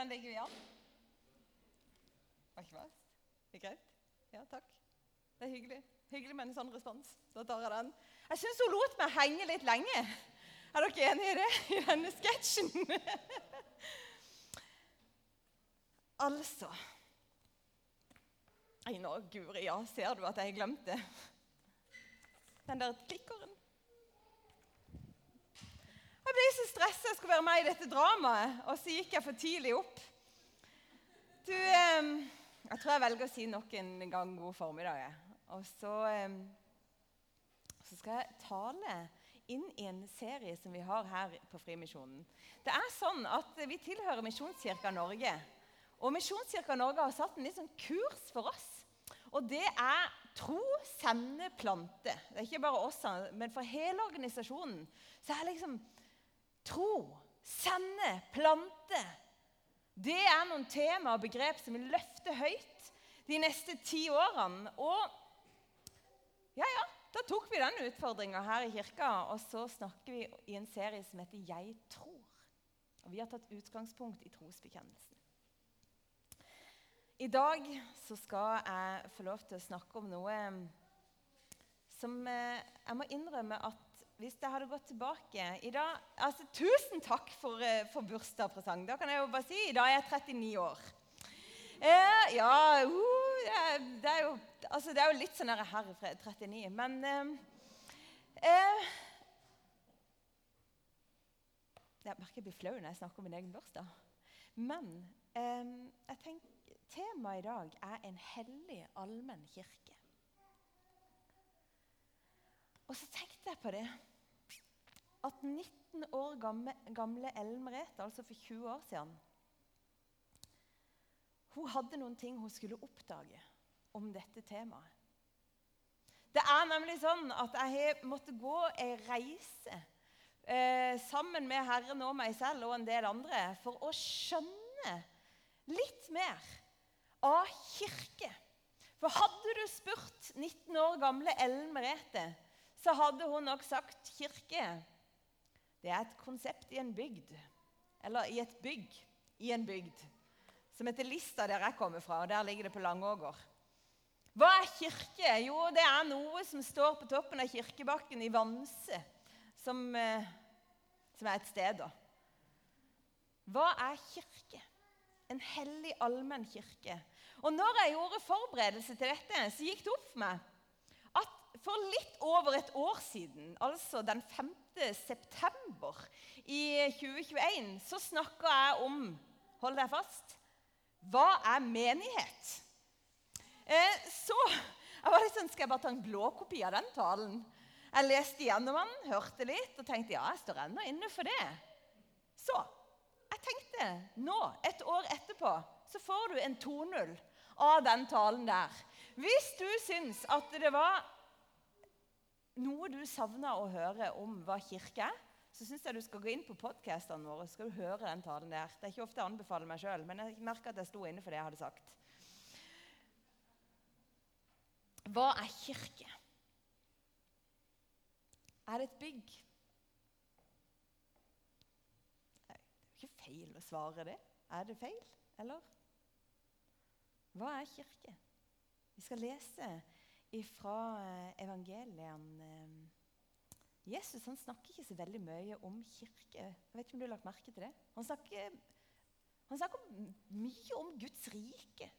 Hvordan ligger vi an? Var ikke verst? Er greit? Ja, takk. Det er hyggelig. Hyggelig med en sånn respons. Da tar jeg den. Jeg syns hun lot meg henge litt lenge. Er dere enig i det? I denne sketsjen? altså Nei, nå, Guri, ja, ser du at jeg glemte? Den der klikkeren. Jeg ble så stressa jeg skulle være med i dette dramaet, og så gikk jeg for tidlig opp. Du, jeg tror jeg velger å si nok en gang god formiddag. Og så, så skal jeg tale inn i en serie som vi har her på Frimisjonen. Det er sånn at Vi tilhører Misjonskirka Norge. Og Misjonskirka Norge har satt en litt sånn kurs for oss. Og det er tro, sende, plante. Det er ikke bare oss, men for hele organisasjonen så er liksom tro, sende, plante. Det er noen tema og begrep som vi løfter høyt de neste ti årene. Og ja, ja, da tok vi den utfordringa her i kirka, og så snakker vi i en serie som heter 'Jeg tror'. Og Vi har tatt utgangspunkt i trosbekjennelsen. I dag så skal jeg få lov til å snakke om noe som eh, jeg må innrømme at hvis jeg hadde gått tilbake i dag, altså Tusen takk for, eh, for bursdagspresang. Da kan jeg jo bare si i dag er jeg 39 år. Eh, ja uh, det, er jo, altså, det er jo litt sånn her, her 39. Men eh, eh, Jeg merker jeg blir flau når jeg snakker om min egen bursdag. Men eh, jeg tenker Temaet i dag er en hellig, allmenn kirke. Og så tenkte jeg på det at 19 år gamle, gamle Ellen Merete, altså for 20 år siden Hun hadde noen ting hun skulle oppdage om dette temaet. Det er nemlig sånn at jeg måtte gå ei reise eh, sammen med Herren og meg selv og en del andre for å skjønne litt mer av kirke. For hadde du spurt 19 år gamle Ellen Merete, så hadde hun nok sagt kirke. Det er et konsept i en bygd, eller i et bygg i en bygd, som heter Lista, der jeg kommer fra. og Der ligger det på Langåger. Hva er kirke? Jo, det er noe som står på toppen av kirkebakken i Vanse, som, eh, som er et sted, da. Hva er kirke? En hellig, allmenn kirke. Og når jeg gjorde forberedelse til dette, så gikk det opp for meg at for litt over et år siden, altså den 5. september i 2021, så snakka jeg om Hold deg fast. Hva er menighet? Eh, så jeg var litt sånn, Skal jeg bare ta en blåkopi av den talen? Jeg leste gjennom den, hørte litt og tenkte ja, jeg står ennå inne for det. Så jeg tenkte nå, et år etterpå, så får du en 2-0 av den talen der. Hvis du syns at det var noe du savner å høre om hva kirke er, så syns jeg du skal gå inn på podkastene våre så skal du høre den talen der. Det er ikke ofte jeg anbefaler meg sjøl, men jeg merker at jeg sto inne for det jeg hadde sagt. Hva er kirke? Er det et bygg? Det er jo ikke feil å svare det. Er det feil, eller? Hva er kirke? Vi skal lese fra eh, evangelien. Eh, Jesus han snakker ikke så veldig mye om kirke. Jeg vet ikke om du har lagt merke til det? Han snakker, han snakker mye om Guds rike.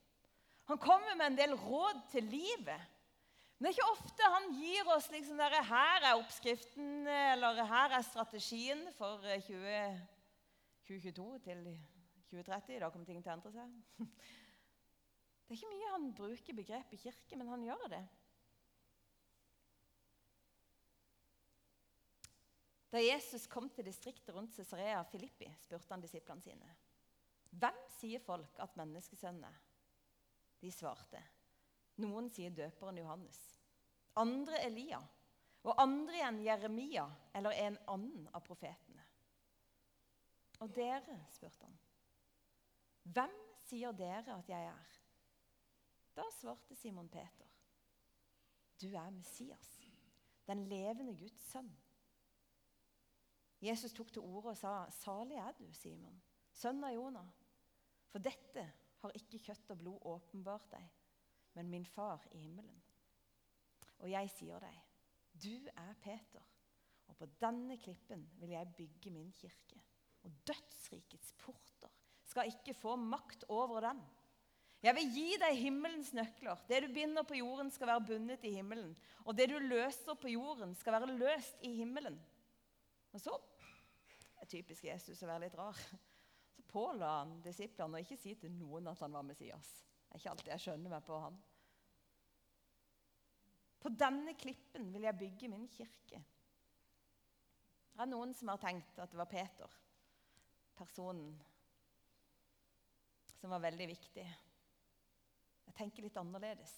Han kommer med en del råd til livet. Men det er ikke ofte han gir oss liksom der, her er oppskriften eller her er strategien for 20, eh, 2022 til 2030. Da kommer ting til å endre seg. Det er ikke mye han bruker begrepet kirke, men han gjør det. Da Jesus kom til distriktet rundt Cesarea Filippi, spurte han disiplene sine. Hvem sier folk at menneskesønnen er? De svarte. Noen sier døperen Johannes. Andre Elia. Og andre igjen Jeremia eller en annen av profetene. Og dere, spurte han. Hvem sier dere at jeg er? Da svarte Simon Peter, 'Du er Messias, den levende Guds sønn.' Jesus tok til orde og sa, 'Salig er du, Simon, sønn av Jonah.' For dette har ikke kjøtt og blod åpenbart deg, men min far i himmelen. Og jeg sier deg, du er Peter, og på denne klippen vil jeg bygge min kirke. Og dødsrikets porter skal ikke få makt over den. Jeg vil gi deg himmelens nøkler. Det du binder på jorden, skal være bundet i himmelen. Og det du løser på jorden, skal være løst i himmelen. Og så det er typisk Jesus å være litt rar. Så påla han disiplene å ikke si til noen at han var Messias. Det er ikke alltid jeg skjønner meg på han. På denne klippen vil jeg bygge min kirke. Det er noen som har tenkt at det var Peter, personen, som var veldig viktig. Jeg tenker litt annerledes.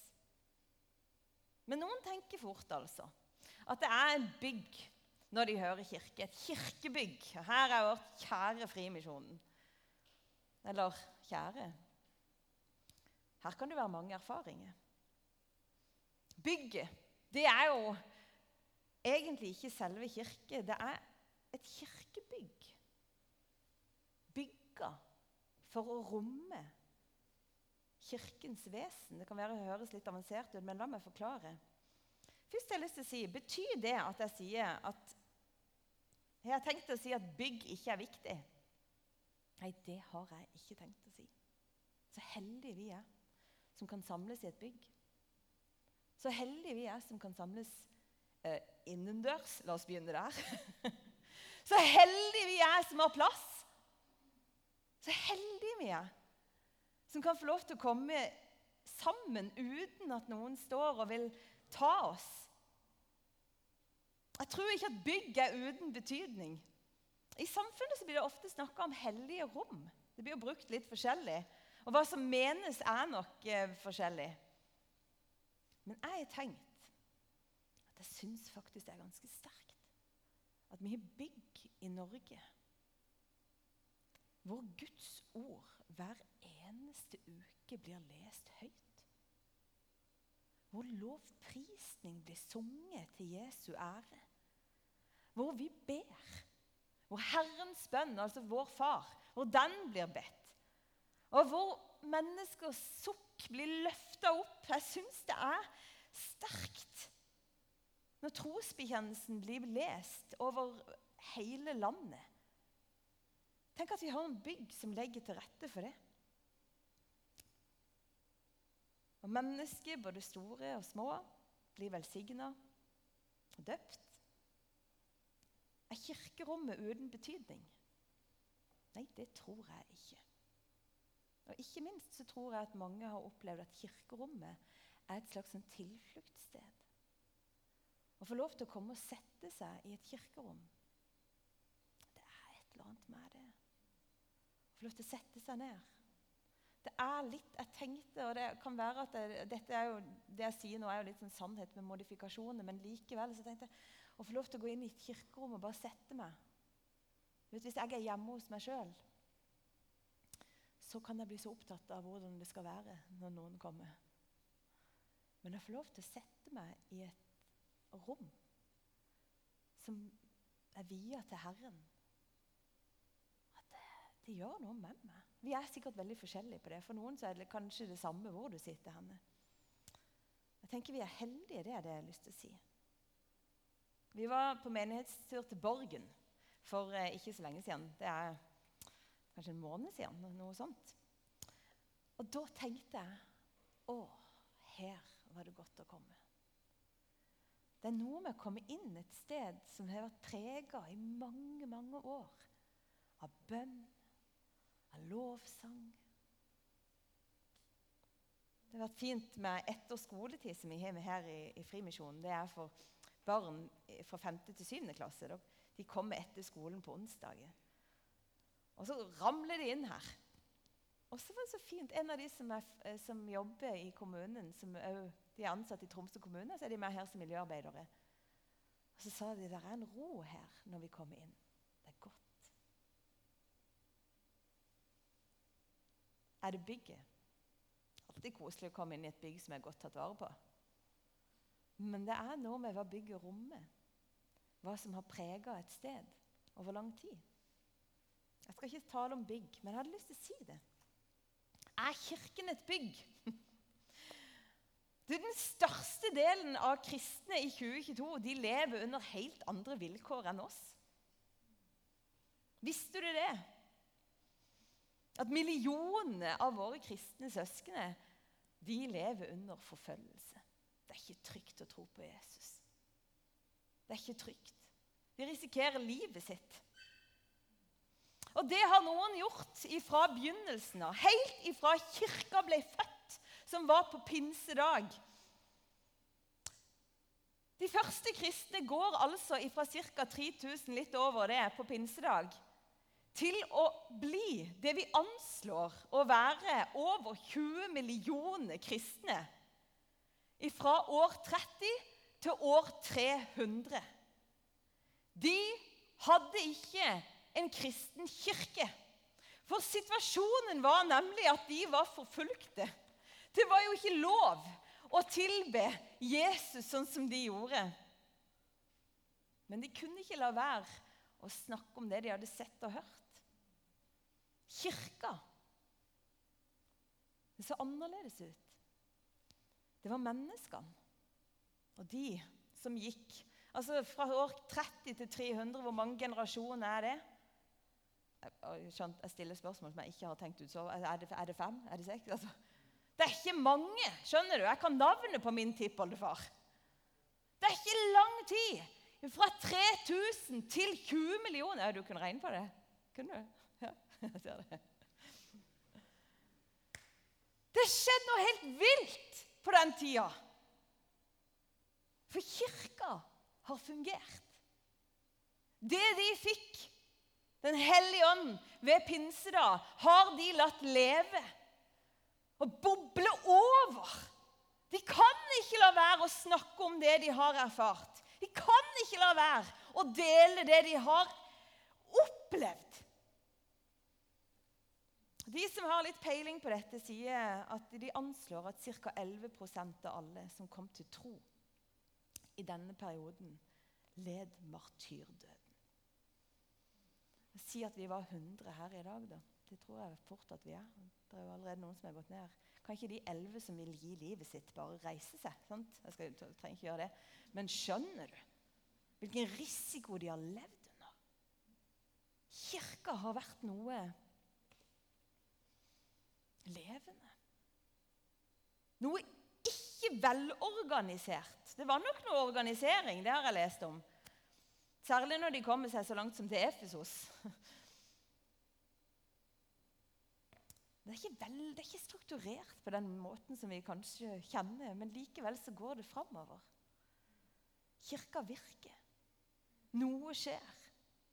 Men noen tenker fort altså at det er et bygg når de hører kirke. Et kirkebygg. Her er vårt kjære Frimisjonen. Eller kjære Her kan det være mange erfaringer. Bygget, det er jo egentlig ikke selve kirke. Det er et kirkebygg. Bygga for å romme kirkens vesen. Det kan være høres litt avansert ut, men la meg forklare. Først har jeg lyst til å si, Betyr det at jeg sier at Jeg har tenkt å si at bygg ikke er viktig? Nei, det har jeg ikke tenkt å si. Så heldige vi er som kan samles i et bygg. Så heldige vi er som kan samles eh, innendørs. La oss begynne der. Så heldige vi er som har plass. Så heldige vi er som kan få lov til å komme sammen uten at noen står og vil ta oss. Jeg tror ikke at bygg er uten betydning. I samfunnet blir det ofte snakka om hellige rom. Det blir jo brukt litt forskjellig. Og hva som menes, er nok eh, forskjellig. Men jeg har tenkt at jeg syns faktisk det er ganske sterkt at vi har bygg i Norge hvor Guds ord hver eneste uke blir lest høyt. Hvor lovprisning blir sunget til Jesu ære. Hvor vi ber. Hvor Herrens bønn, altså vår far, hvor den blir bedt. Og hvor menneskers sukk blir løfta opp. Jeg syns det er sterkt når trosbekjennelsen blir lest over hele landet. Tenk at vi har en bygg som legger til rette for det. Og mennesker, både store og små, blir velsigna og døpt. Er kirkerommet uten betydning? Nei, det tror jeg ikke. Og Ikke minst så tror jeg at mange har opplevd at kirkerommet er et slags sånn tilfluktssted. Å få lov til å komme og sette seg i et kirkerom, det er et eller annet med det. Å få lov til å sette seg ned det er litt Jeg tenkte, og det kan være at det, dette er jo, det jeg sier nå, er jo litt sånn sannhet med modifikasjoner, men likevel så tenkte jeg å få lov til å gå inn i et kirkerom og bare sette meg vet, Hvis jeg er hjemme hos meg sjøl, så kan jeg bli så opptatt av hvordan det skal være når noen kommer. Men jeg får lov til å sette meg i et rom som er via til Herren. At det, det gjør noe med meg. Vi er sikkert veldig forskjellige på det. For noen så er det kanskje det samme hvor du sitter henne. Jeg tenker Vi er heldige, det er det jeg har lyst til å si. Vi var på menighetstur til Borgen for eh, ikke så lenge siden. Det er kanskje en måned siden. noe sånt. Og da tenkte jeg Å, her var det godt å komme. Det er noe med å komme inn et sted som har vært prega i mange, mange år av bønn av lovsang. Det har vært fint med etter skoletid som vi har med her i, i Frimisjonen. Det er for barn fra 5. til 7. klasse. De kommer etter skolen på onsdager. Og så ramler de inn her. Og så var det så fint. En av de som, er, eh, som jobber i kommunen, som er, de er ansatt i Tromsø kommune, så er de med her som miljøarbeidere. Og så sa de det er en ro her når vi kommer inn. Er det bygget. Alltid koselig å komme inn i et bygg som er godt tatt vare på. Men det er noe med hva bygget rommer. Hva som har prega et sted over lang tid. Jeg skal ikke tale om bygg, men jeg hadde lyst til å si det. Er Kirken et bygg? Du, den største delen av kristne i 2022 de lever under helt andre vilkår enn oss. Visste du det? At millioner av våre kristne søsken de lever under forfølgelse. Det er ikke trygt å tro på Jesus. Det er ikke trygt. De risikerer livet sitt. Og det har noen gjort fra begynnelsen av, helt ifra kirka ble født, som var på pinsedag. De første kristne går altså fra ca. 3000, litt over det, på pinsedag, til å bli det vi anslår å være over 20 millioner kristne fra år 30 til år 300. De hadde ikke en kristen kirke. For situasjonen var nemlig at de var forfulgte. Det var jo ikke lov å tilbe Jesus sånn som de gjorde. Men de kunne ikke la være å snakke om det de hadde sett og hørt. Kirka Det så annerledes ut. Det var menneskene. Og de som gikk Altså Fra år 30 til 300, hvor mange generasjoner er det? Jeg, stiller spørsmål som jeg ikke har tenkt ut. så Er det, er det fem? Er det seks? Altså, det er ikke mange. skjønner du? Jeg kan navnet på min tippoldefar. Det er ikke lang tid. Fra 3000 til 20 millioner. Ja, du kunne regne på det? Kunne du? Det skjedde noe helt vilt på den tida. For kirka har fungert. Det de fikk, Den hellige ånd, ved pinsedag, har de latt leve og boble over. De kan ikke la være å snakke om det de har erfart. De kan ikke la være å dele det de har opplevd. De som har litt peiling på dette, sier at de anslår at ca. 11% av alle som kom til tro, i denne perioden led martyrdøden. Si at vi var 100 her i dag, da. Det tror jeg fort at vi er. Det er jo allerede noen som er gått ned. Kan ikke de elleve som vil gi livet sitt, bare reise seg? Sant? Jeg, skal, jeg trenger ikke gjøre det. Men skjønner du hvilken risiko de har levd under? Kirka har vært noe levende. Noe ikke velorganisert. Det var nok noe organisering, det har jeg lest om. Særlig når de kommer seg så langt som til Efesos. Det er, vel, det er, ikke strukturert på den måten som vi kanskje kjenner, men likevel så går det framover. Kirka virker. Noe skjer.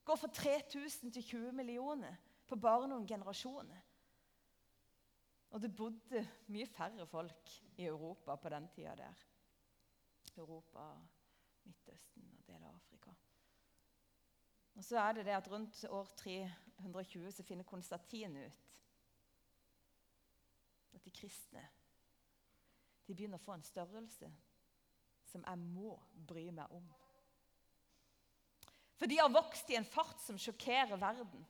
Går fra 3000 til 20 millioner på bare noen generasjoner. Og det bodde mye færre folk i Europa på den tida der. Europa, Midtøsten og deler av Afrika. Og så er det det at Rundt år 320 så finner Konstantin ut at de kristne de begynner å få en størrelse som jeg må bry meg om. For de har vokst i en fart som sjokkerer verden.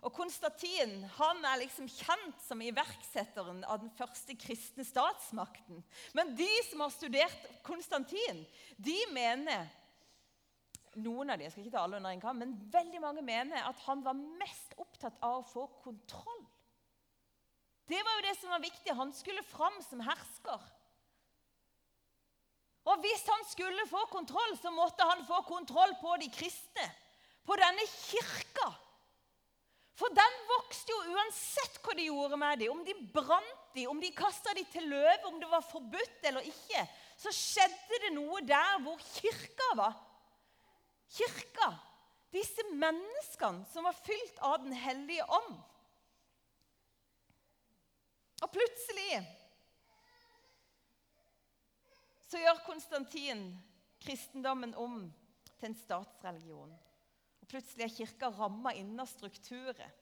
Og Konstantin han er liksom kjent som iverksetteren av den første kristne statsmakten. Men de som har studert Konstantin, de mener noen av de, jeg skal ikke ta alle under en kam, men veldig mange mener at han var mest opptatt av å få kontroll. Det var jo det som var viktig. Han skulle fram som hersker. Og hvis han skulle få kontroll, så måtte han få kontroll på de kristne. På denne kirka for den vokste jo uansett hva de gjorde med dem. Om de brant dem, om de kasta dem til løv, om det var forbudt eller ikke. Så skjedde det noe der hvor kirka var. Kirka, disse menneskene som var fylt av Den hellige ånd. Og plutselig så gjør Konstantin kristendommen om til en statsreligion. Plutselig er kirka ramma inn av strukturer.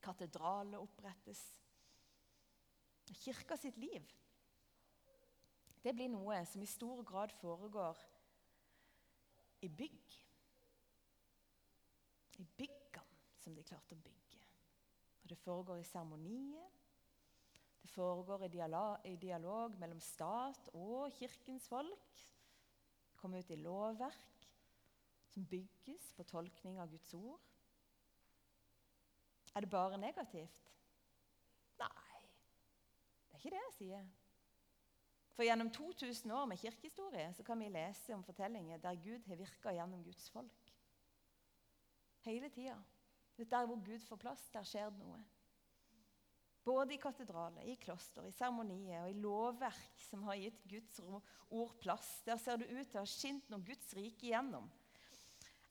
Katedraler opprettes. Kirka sitt liv det blir noe som i stor grad foregår i bygg. I byggene som de klarte å bygge. Og Det foregår i seremonier, Det foregår i dialog, i dialog mellom stat og kirkens folk. Det kommer ut i lovverk som bygges på tolkning av Guds ord. Er det bare negativt? Nei, det er ikke det jeg sier. For gjennom 2000 år med kirkehistorie så kan vi lese om fortellinger der Gud har virka gjennom Guds folk. Hele tida. Der hvor Gud får plass, der skjer det noe. Både i katedraler, i kloster, i seremonier og i lovverk som har gitt Guds ord plass. Der ser det ut til å ha skint noe Guds rike igjennom.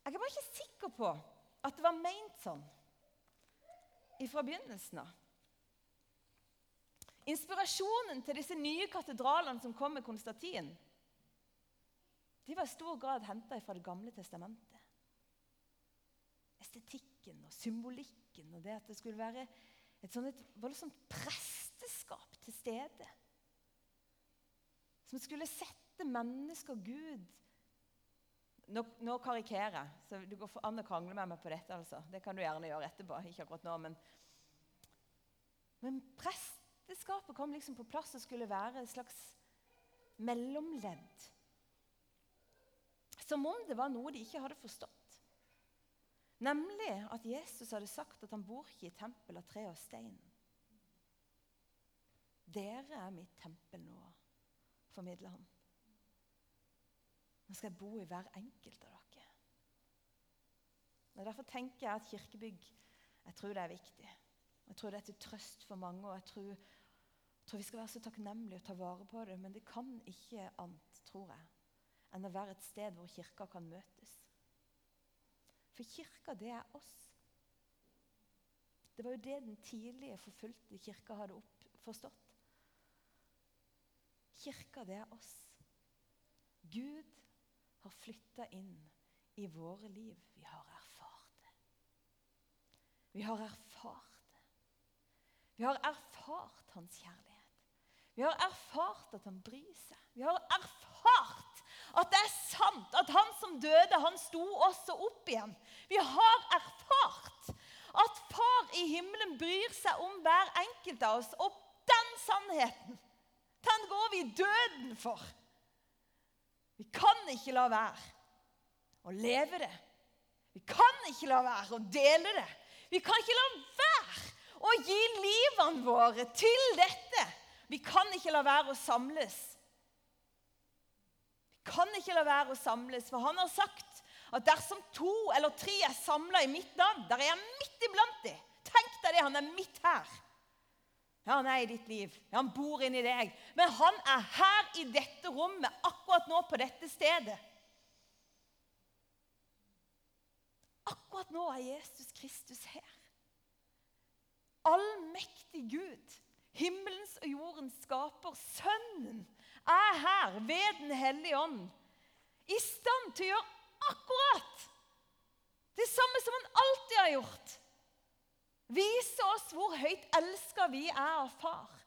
Jeg er bare ikke sikker på at det var meint sånn fra begynnelsen av. Inspirasjonen til disse nye katedralene som kom med Konstantin, de var i stor grad henta fra Det gamle testamentet. Estetikken og symbolikken og det at det skulle være et, sånt, et voldsomt presteskap til stede. Som skulle sette mennesker og Gud nå, nå karikerer jeg, så det går an å krangle med meg på dette. altså. Det kan du gjerne gjøre etterpå. ikke akkurat nå, Men, men presteskapet kom liksom på plass og skulle være et slags mellomledd. Som om det var noe de ikke hadde forstått. Nemlig at Jesus hadde sagt at han bor ikke i tempel av tre og stein. Dere er mitt tempel nå, formidler han. Nå skal jeg bo i hver enkelt av dere. Og Derfor tenker jeg at kirkebygg jeg tror det er viktig. Jeg tror det er til trøst for mange. og jeg tror, jeg tror vi skal være så takknemlige og ta vare på det. Men det kan ikke annet, tror jeg, enn å være et sted hvor kirka kan møtes. For kirka, det er oss. Det var jo det den tidlige forfulgte kirka hadde oppforstått. Kirka, det er oss. Gud har flytta inn i våre liv. Vi har erfart det. Vi har erfart det. Vi har erfart hans kjærlighet. Vi har erfart at han bryr seg. Vi har erfart at det er sant at han som døde, han sto også opp igjen. Vi har erfart at Far i himmelen bryr seg om hver enkelt av oss. Og den sannheten, den går vi døden for. Vi kan ikke la være å leve det. Vi kan ikke la være å dele det. Vi kan ikke la være å gi livene våre til dette. Vi kan ikke la være å samles. Vi kan ikke la være å samles, for han har sagt at dersom to eller tre er samla i mitt navn, der er jeg midt iblant dem. Tenk deg det, han er midt her. Ja, han er i ditt liv. Ja, han bor inni deg. Men han er her i dette rommet akkurat nå, på dette stedet. Akkurat nå er Jesus Kristus her. Allmektig Gud, himmelens og jordens skaper, Sønnen, er her ved Den hellige ånd. I stand til å gjøre akkurat det samme som han alltid har gjort. Vise oss hvor høyt elska vi er av Far.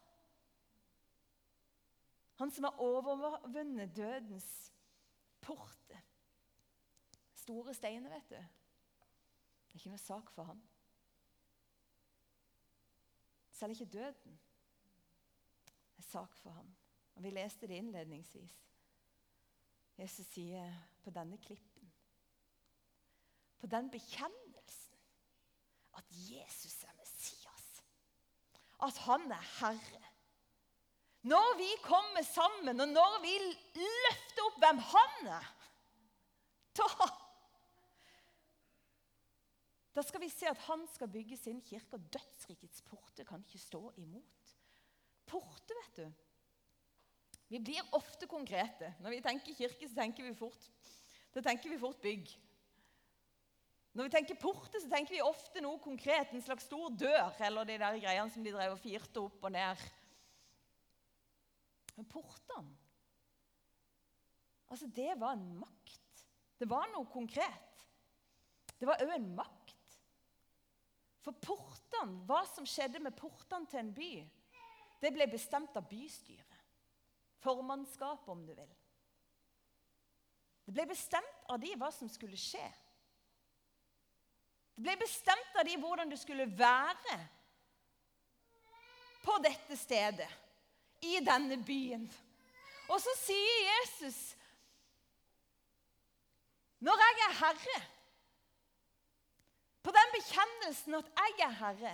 Han som har overvunnet dødens port. Store steiner, vet du. Det er ikke noe sak for ham. Selv ikke døden er sak for ham. Og Vi leste det innledningsvis. Jesus sier på denne klippen, på den bekjennelsen at Jesus er Messias. At han er Herre. Når vi kommer sammen, og når vi løfter opp hvem han er, da Da skal vi se at han skal bygge sin kirke, og dødsrikets porter kan ikke stå imot. Porter, vet du. Vi blir ofte konkrete. Når vi tenker kirke, så tenker vi fort, da tenker vi fort bygg. Når vi tenker porte, så tenker vi ofte noe konkret. En slags stor dør, eller de der greiene som de drev og firte opp og ned. Men portene Altså, det var en makt. Det var noe konkret. Det var òg en makt. For portene, hva som skjedde med portene til en by, det ble bestemt av bystyret. Formannskapet, om du vil. Det ble bestemt av de hva som skulle skje. Det ble bestemt av de hvordan du skulle være. på dette stedet, i denne byen. Og så sier Jesus Når jeg er herre, på den bekjennelsen at jeg er herre,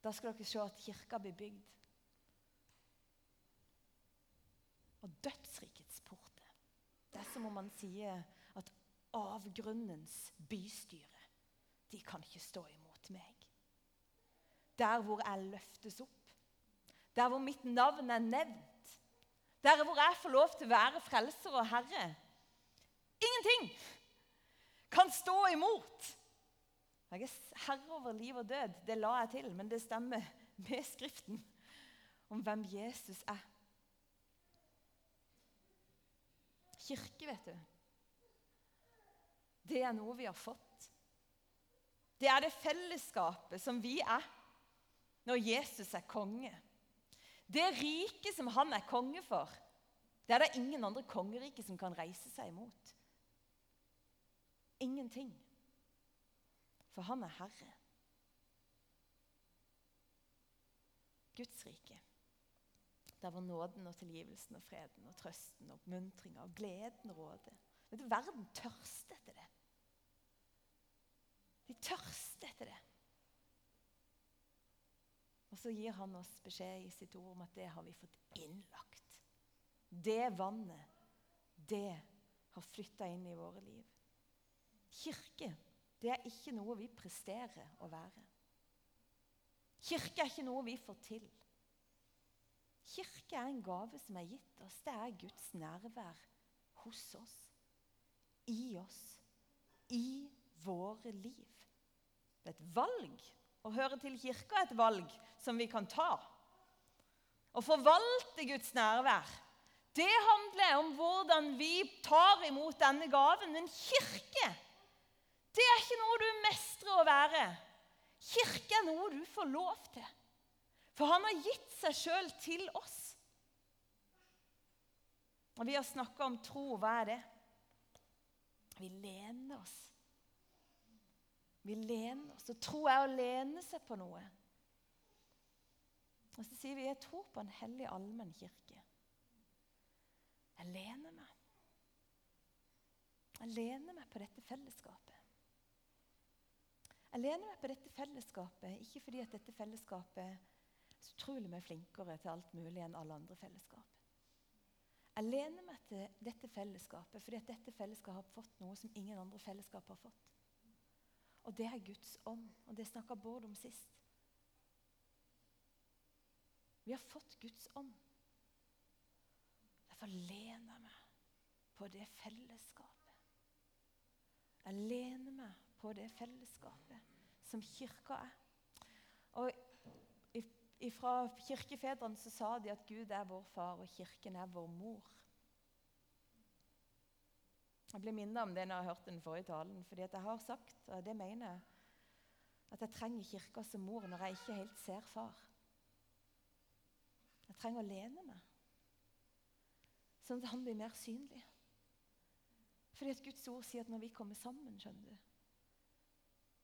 da skal dere se at kirka blir bygd. Og dødsrikets porter. Det er som om man sier avgrunnens bystyre, de kan ikke stå imot meg. Der hvor jeg løftes opp, der hvor mitt navn er nevnt, der hvor jeg får lov til å være frelser og herre. Ingenting kan stå imot. Jeg er herre over liv og død. Det la jeg til, men det stemmer med Skriften om hvem Jesus er. Kirke, vet du, det er noe vi har fått. Det er det fellesskapet som vi er når Jesus er konge. Det riket som han er konge for, det er det ingen andre kongerike som kan reise seg imot. Ingenting. For han er herre. Guds rike. Der hvor nåden og tilgivelsen og freden og trøsten og oppmuntringa og gleden råder. Verden tørster etter det. De tørster etter det. Og så gir han oss beskjed i sitt ord om at det har vi fått innlagt. Det vannet, det har flytta inn i våre liv. Kirke, det er ikke noe vi presterer å være. Kirke er ikke noe vi får til. Kirke er en gave som er gitt oss. Det er Guds nærvær hos oss, i oss, i våre liv. Det er et valg. Å høre til kirka er et valg som vi kan ta. Å forvalte Guds nærvær, det handler om hvordan vi tar imot denne gaven. Men kirke det er ikke noe du mestrer å være. Kirke er noe du får lov til. For han har gitt seg sjøl til oss. Og Vi har snakka om tro. Hva er det? Vi lener oss. Vi lener oss. Og tro er å lene seg på noe. Og så sier vi jeg tror på en hellig allmenn kirke. Jeg lener meg. Jeg lener meg på dette fellesskapet. Jeg lener meg på dette fellesskapet ikke fordi at dette fellesskapet er så utrolig mye flinkere til alt mulig enn alle andre fellesskap. Jeg lener meg til dette fellesskapet fordi at dette fellesskapet har fått noe som ingen andre fellesskap har fått. Og det er Guds ånd. Og det snakka Bård om sist. Vi har fått Guds ånd. Derfor lener jeg meg på det fellesskapet. Jeg lener meg på det fellesskapet som kirka er. Og Fra kirkefedrene så sa de at Gud er vår far, og kirken er vår mor. Jeg blir minnet om det når jeg har hørt den forrige talen. fordi jeg har sagt, og det mener jeg, at jeg trenger kirka som mor når jeg ikke helt ser far. Jeg trenger å lene meg, sånn at han blir mer synlig. Fordi at Guds ord sier at når vi kommer sammen, skjønner du,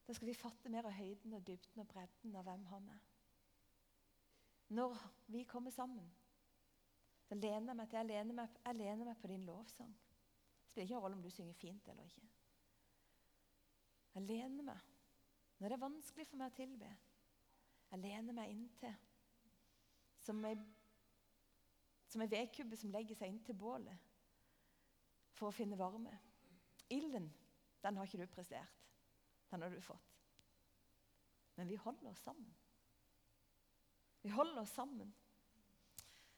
da skal vi fatte mer av høyden og dybden og bredden av hvem han er. Når vi kommer sammen, så lener jeg meg til jeg lener meg, jeg lener meg på din lovsang. Spiller ikke rolle om du synger fint eller ikke. Jeg lener meg når det er vanskelig for meg å tilbe. Jeg lener meg inntil som ei, som ei vedkubbe som legger seg inntil bålet for å finne varme. Ilden, den har ikke du prestert. Den har du fått. Men vi holder oss sammen. Vi holder oss sammen.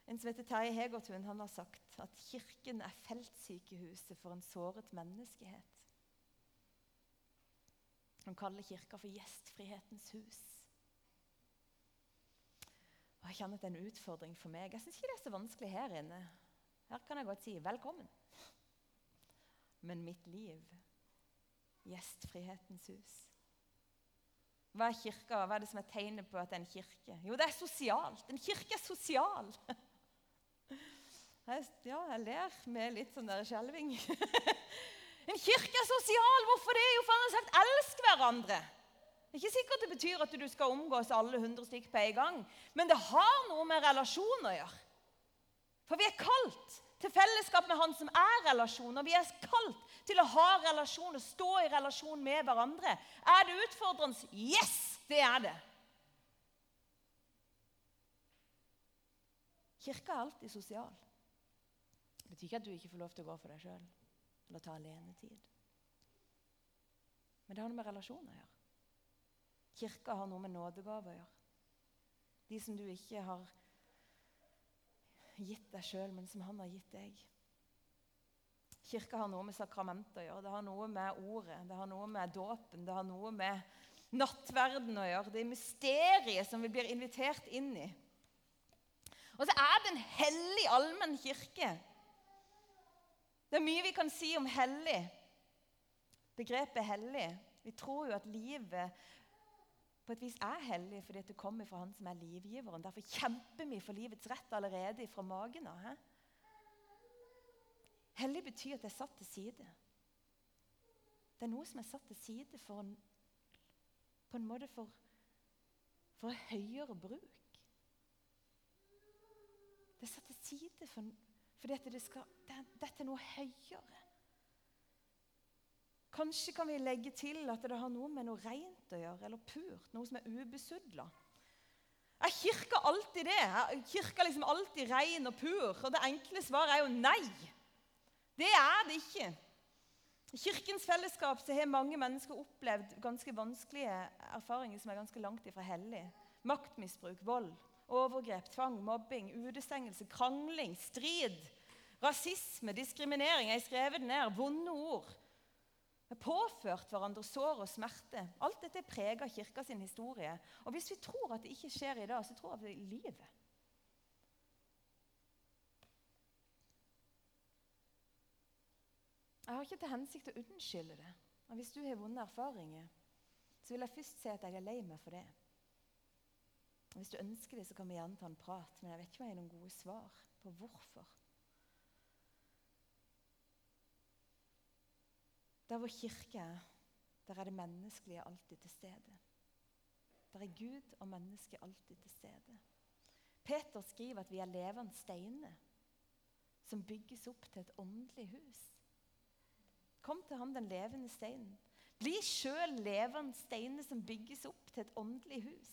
En som heter Terje Hegertun, han har sagt at kirken er feltsykehuset for en såret menneskehet. Han kaller kirka for gjestfrihetens hus. Og Jeg kjenner at det er en utfordring for meg. Jeg syns ikke det er så vanskelig her inne. Her kan jeg godt si 'velkommen'. Men mitt liv Gjestfrihetens hus. Hva er kirka? Hva er det som er tegnet på at det er en kirke? Jo, det er sosialt. En kirke er sosial. Ja, jeg ler med litt sånn der skjelving. En kirke er sosial. Hvorfor det? Jo, for han har sagt 'elsk hverandre'. Det er ikke sikkert det betyr at du skal omgås alle 100 stykk på en gang, men det har noe med relasjon å gjøre. For vi er kalt til fellesskap med Han som er relasjon, og vi er kalt til å ha relasjon og stå i relasjon med hverandre. Er det utfordrende? Yes, det er det. Kirka er alltid sosial. Det betyr ikke at du ikke får lov til å gå for deg sjøl eller ta alenetid. Men det har noe med relasjoner å gjøre. Kirka har noe med nådegave å gjøre. De som du ikke har gitt deg sjøl, men som han har gitt deg. Kirka har noe med sakramentet å gjøre. Det har noe med ordet, det har noe med dåpen, det har noe med nattverden å gjøre. Det er mysteriet som vi blir invitert inn i. Og så er det en hellig allmenn kirke. Det er mye vi kan si om hellig. Begrepet hellig. Vi tror jo at livet på et vis er hellig fordi det kommer fra Han som er livgiveren. Derfor kjemper vi for livets rett allerede fra magen av. Hellig betyr at det er satt til side. Det er noe som er satt til side for en, på en måte for, for høyere bruk. Det er satt til side for, fordi det, skal, det, dette er noe høyere. Kanskje kan vi legge til at det har noe med noe rent å gjøre, eller purt, noe som er ubesudla. Er kirka alltid det? Er kirka liksom alltid ren og pur? Og Det enkle svaret er jo nei. Det er det ikke. I Kirkens fellesskap så har mange mennesker opplevd ganske vanskelige erfaringer som er ganske langt ifra hellig. Maktmisbruk, vold, overgrep, tvang, mobbing, utestengelse, krangling, strid, rasisme, diskriminering. Jeg skrevet det ned. Vonde ord vi har påført hverandre sår og smerte. Alt dette preger kirka sin historie. Og Hvis vi tror at det ikke skjer i dag, så tror vi det er livet. Jeg har ikke til hensikt å unnskylde det. Og Hvis du har vonde erfaringer, så vil jeg først si at jeg er lei meg for det. Og Hvis du ønsker det, så kan vi gjerne ta en prat, men jeg vet ikke om jeg har noen gode svar på hvorfor. Der hvor kirke er, der er det menneskelige alltid til stede. Der er Gud og mennesket alltid til stede. Peter skriver at vi er levende steiner som bygges opp til et åndelig hus. Kom til ham, den levende steinen. Bli sjøl levende steiner som bygges opp til et åndelig hus.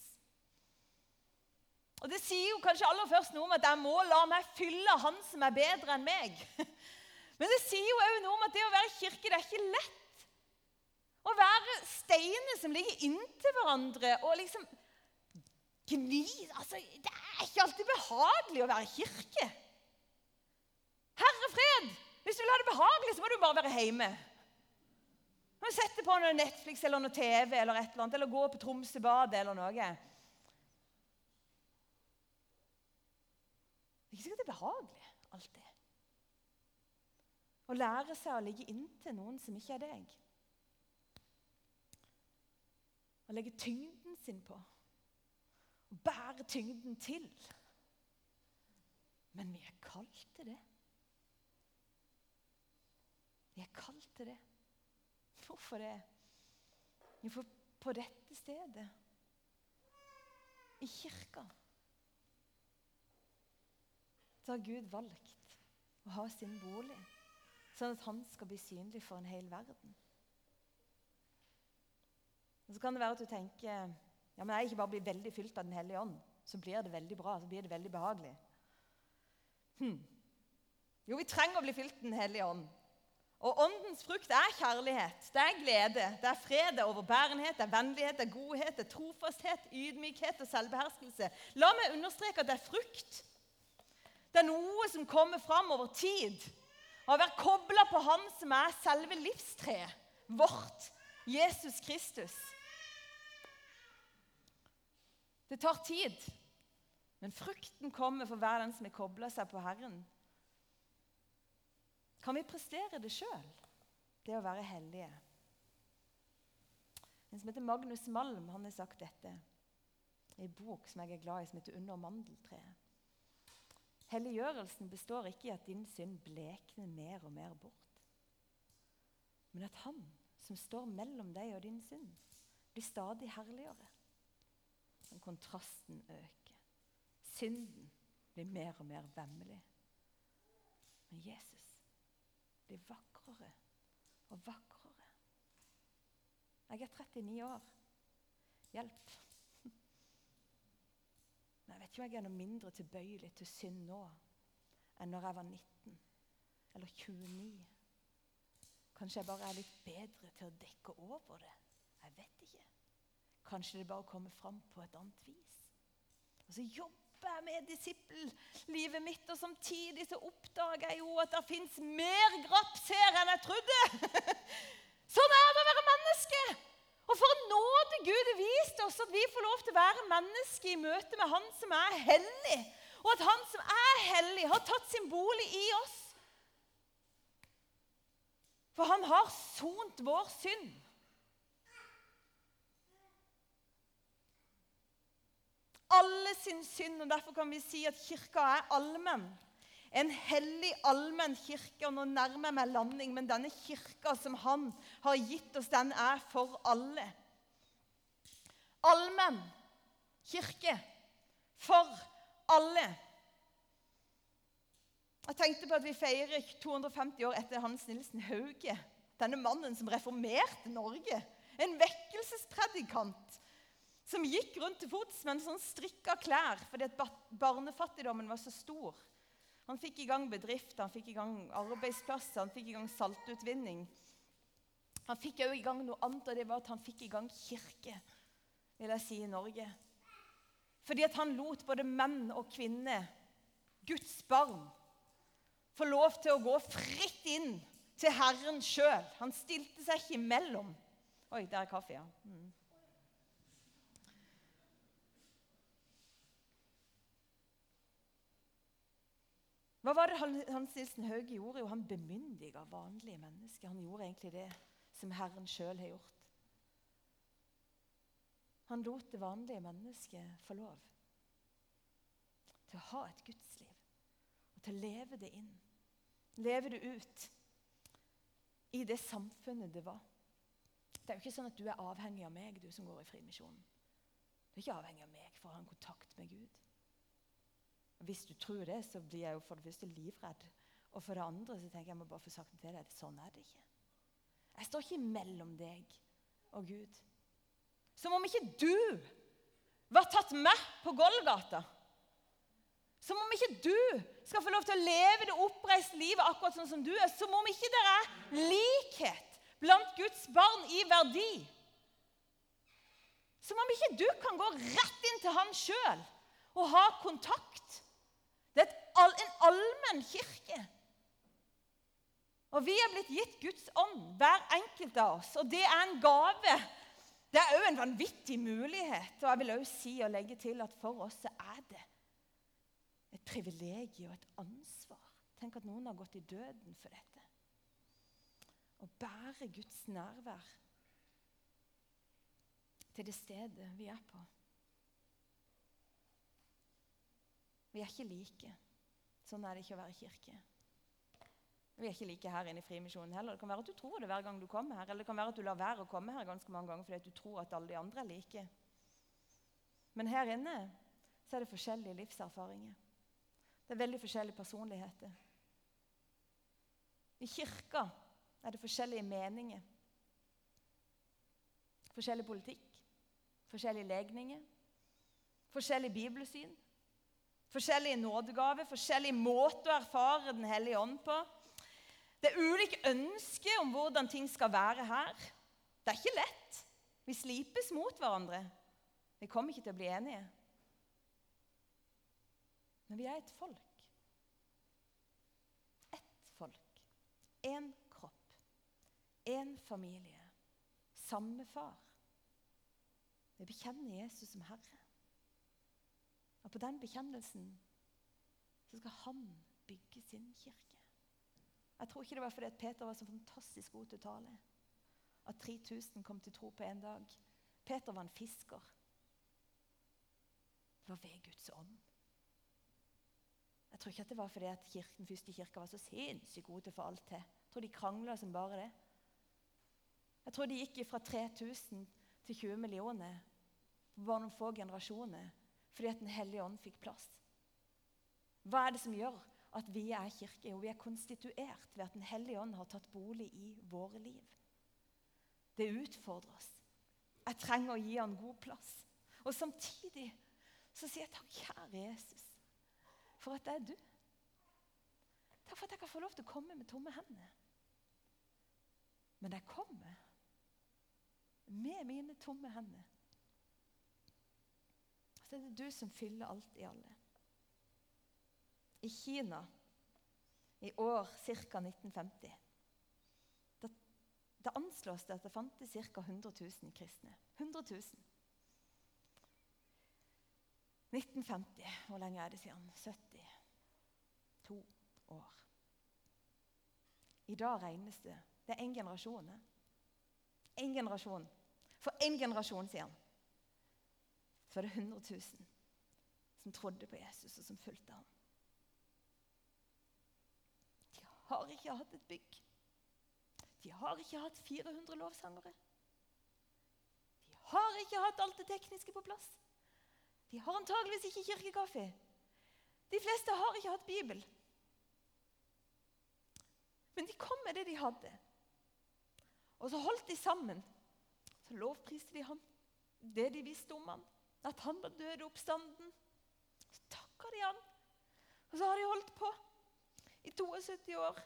Og Det sier jo kanskje aller først noe om at jeg må la meg fylle Han som er bedre enn meg. Men det sier jo òg noe om at det å være kirke det er ikke lett. Å være steiner som ligger inntil hverandre og liksom gni altså, Det er ikke alltid behagelig å være kirke. Herre fred! Hvis du vil ha det behagelig, så må du bare være hjemme. Du må sette på noe Netflix eller noe TV eller et eller annet, eller gå på Tromsøbadet eller noe. Det er ikke sikkert det er behagelig alltid. Å lære seg å ligge inntil noen som ikke er deg. Å legge tyngden sin på. Å bære tyngden til. Men vi er kalt til det. Vi er kalt til det. Hvorfor det? Jo, for på dette stedet, i kirka, så har Gud valgt å ha sin bolig sånn at han skal bli synlig for en hel verden. Og Så kan det være at du tenker ja, men jeg ikke bare blir veldig fylt av Den hellige ånd, så blir det veldig bra, så blir det veldig behagelig. Hm. Jo, vi trenger å bli fylt av Den hellige ånd. Og Åndens frukt er kjærlighet, det er glede, det er fred, det er overbærenhet, det er vennlighet, det er godhet, det er trofasthet, ydmykhet og selvbeherskelse. La meg understreke at det er frukt. Det er noe som kommer fram over tid. Å være kobla på Han som er selve livstreet vårt, Jesus Kristus. Det tar tid, men frukten kommer for hver den som er kobla seg på Herren. Kan vi prestere det sjøl, det å være hellige? En som heter Magnus Malm, han har sagt dette i en bok som jeg er glad i, som heter 'Under mandeltreet'. Helliggjørelsen består ikke i at din synd blekner mer og mer bort, men at Han som står mellom deg og din synd, blir stadig herligere. Men kontrasten øker. Synden blir mer og mer vemmelig. Men Jesus blir vakrere og vakrere. Jeg er 39 år. Hjelp. Men jeg vet ikke om jeg er noe mindre tilbøyelig til synd nå enn når jeg var 19 eller 29. Kanskje jeg bare er litt bedre til å dekke over det. Jeg vet ikke. Kanskje det bare kommer fram på et annet vis. Og så jobber jeg med disippellivet mitt, og samtidig så oppdager jeg jo at det fins mer graps her enn jeg trodde. sånn er det å være menneske. Og for en nåde Gud har vist oss at vi får lov til å være mennesker i møte med Han som er hellig. Og at Han som er hellig, har tatt sin bolig i oss. For han har sont vår synd. Alle sin synd, og derfor kan vi si at kirka er allmenn. En hellig, allmenn kirke. Og nå nærmer jeg meg landing, men denne kirka som han har gitt oss, den er for alle. Allmenn kirke for alle. Jeg tenkte på at Vi feirer 250 år etter Hans Nilsen Hauge. Denne mannen som reformerte Norge. En vekkelsespredikant som gikk rundt til fots med en sånn strikka klær fordi at barnefattigdommen var så stor. Han fikk i gang bedrifter, han fikk i gang arbeidsplasser, han fikk i gang saltutvinning. Han fikk òg i gang noe annet, og det var at han fikk i gang kirke vil jeg si, i Norge. Fordi at han lot både menn og kvinner, Guds barn, få lov til å gå fritt inn til Herren sjøl. Han stilte seg ikke imellom. Oi, der er kaffe, ja. Mm. Hva var det Hans Nilsen Hauge gjorde? Jo, han bemyndiga vanlige mennesker. Han gjorde egentlig det som Herren sjøl har gjort. Han lot det vanlige mennesket få lov til å ha et gudsliv og til å leve det inn. Leve det ut i det samfunnet det var. Det er jo ikke sånn at du er avhengig av meg, du som går i Frimisjonen. Du er ikke avhengig av meg for å ha en kontakt med Gud. Hvis du tror det, så blir jeg jo for det første livredd. Og for det andre så tenker jeg, jeg må bare få sagt det til deg. Sånn er det ikke. Jeg står ikke mellom deg og Gud. Som om ikke du var tatt med på Golgata. Som om ikke du skal få lov til å leve det oppreiste livet akkurat sånn som du er. Som om ikke det er likhet blant Guds barn i verdi. Som om ikke du kan gå rett inn til han sjøl og ha kontakt. Det er en allmenn kirke. Og vi er blitt gitt Guds ånd, hver enkelt av oss. Og det er en gave. Det er òg en vanvittig mulighet. Og jeg vil òg si og legge til at for oss er det et privilegium og et ansvar. Tenk at noen har gått i døden for dette. Å bære Guds nærvær til det stedet vi er på. Vi er ikke like. Sånn er det ikke å være kirke. Vi er ikke like her inne i Frimisjonen heller. Det kan være at du tror det hver gang du kommer her, eller det kan være at du lar være å komme her ganske mange ganger fordi du tror at alle de andre er like. Men her inne så er det forskjellige livserfaringer. Det er veldig forskjellige personligheter. I kirka er det forskjellige meninger. Forskjellig politikk, forskjellige legninger, forskjellig bibelsyn. Forskjellige nådegaver, forskjellige måter å erfare Den hellige ånd på. Det er ulike ønsker om hvordan ting skal være her. Det er ikke lett. Vi slipes mot hverandre. Vi kommer ikke til å bli enige. Men vi er et folk. Ett folk. Én kropp. Én familie. Samme far. Vi bekjenner Jesus som Herre. Og på den bekjennelsen så skal han bygge sin kirke. Jeg tror ikke det var fordi at Peter var så fantastisk god til å tale. At 3000 kom til tro på en dag. Peter var en fisker. Det var ved Guds ånd. Jeg tror ikke at det var fordi at kirken, første kirka var så sinnssykt god til å få alt til. Jeg tror de krangla som bare det. Jeg tror de gikk fra 3000 til til 20 millioner på bare noen få generasjoner fordi at Den hellige ånd fikk plass. Hva er det som gjør at vi er kirke? og vi er konstituert ved at Den hellige ånd har tatt bolig i våre liv. Det utfordrer oss. Jeg trenger å gi han god plass. Og samtidig så sier jeg takk, kjære Jesus, for at det er du. Takk for at jeg kan få lov til å komme med tomme hender. Men jeg kommer med mine tomme hender. Så er det du som fyller alt i alle. I Kina i år ca. 1950 da, da anslås det at det fantes ca. 100 000 kristne. 100 000. 1950, hvor lenge er det siden? 72 år. I dag regnes det Det er én generasjon. Én generasjon. For én generasjon siden så var det 100 000 som trodde på Jesus, og som fulgte ham. De har ikke hatt et bygg. De har ikke hatt 400 lovsangere. De har ikke hatt alt det tekniske på plass. De har antageligvis ikke kirkekaffe. De fleste har ikke hatt Bibel. Men de kom med det de hadde. Og så holdt de sammen. Så lovpriste de ham, det de visste om ham. At han var død oppstanden. Så takka de ham. Og så har de holdt på i 72 år.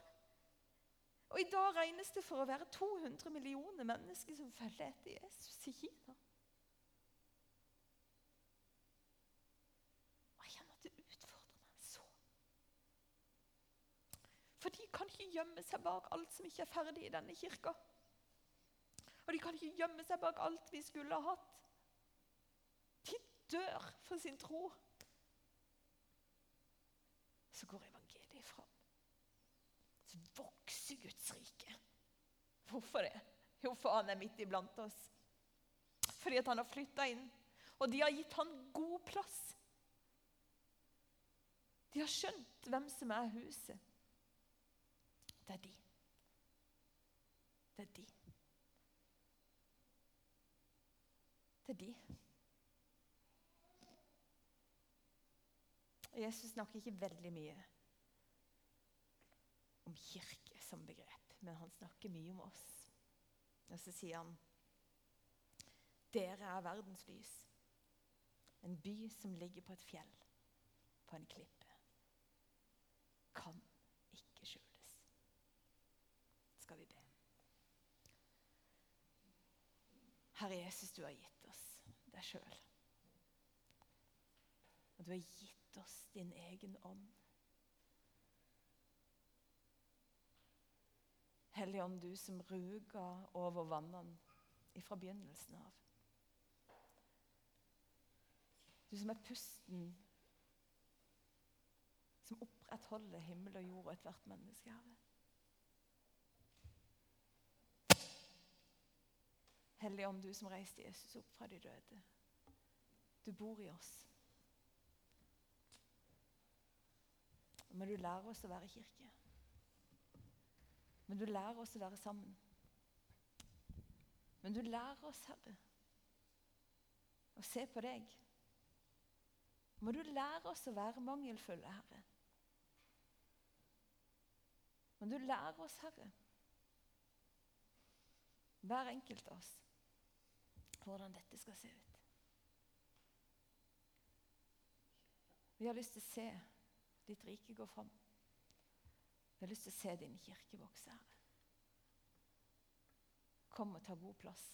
Og i dag regnes det for å være 200 millioner mennesker som følger etter Jesus i Kina. Og jeg kjenner at det utfordrer meg så. For de kan ikke gjemme seg bak alt som ikke er ferdig i denne kirka. Og de kan ikke gjemme seg bak alt vi skulle ha hatt De dør for sin tro, så går. Så vokser Guds rike. Hvorfor det? Jo, for han er midt iblant oss. Fordi at han har flytta inn. Og de har gitt han god plass. De har skjønt hvem som er huset. Det er de. Det er de. Det er de. Jesus snakker ikke veldig mye om kirke som begrep, men han snakker mye om oss. Og så sier han dere er verdens lys. En by som ligger på et fjell, på en klippe. Kan ikke skjules. Skal vi be. Herre Jesus, du har gitt oss deg sjøl. Og du har gitt oss din egen ånd. Hellige Ånd, du som ruga over vannene fra begynnelsen av. Du som er pusten som opprettholder himmel og jord og ethvert menneske, Herre. Hellige Ånd, du som reiste Jesus opp fra de døde. Du bor i oss. Men du lærer oss å være kirke. Men du lærer oss å være sammen. Men du lærer oss, Herre, å se på deg. Må du lære oss å være mangelfulle, Herre. Må du lære oss, Herre, hver enkelt av oss, hvordan dette skal se ut. Vi har lyst til å se ditt rike gå fram. Jeg har lyst til å se din kirke vokse, Herre. Kom og ta god plass.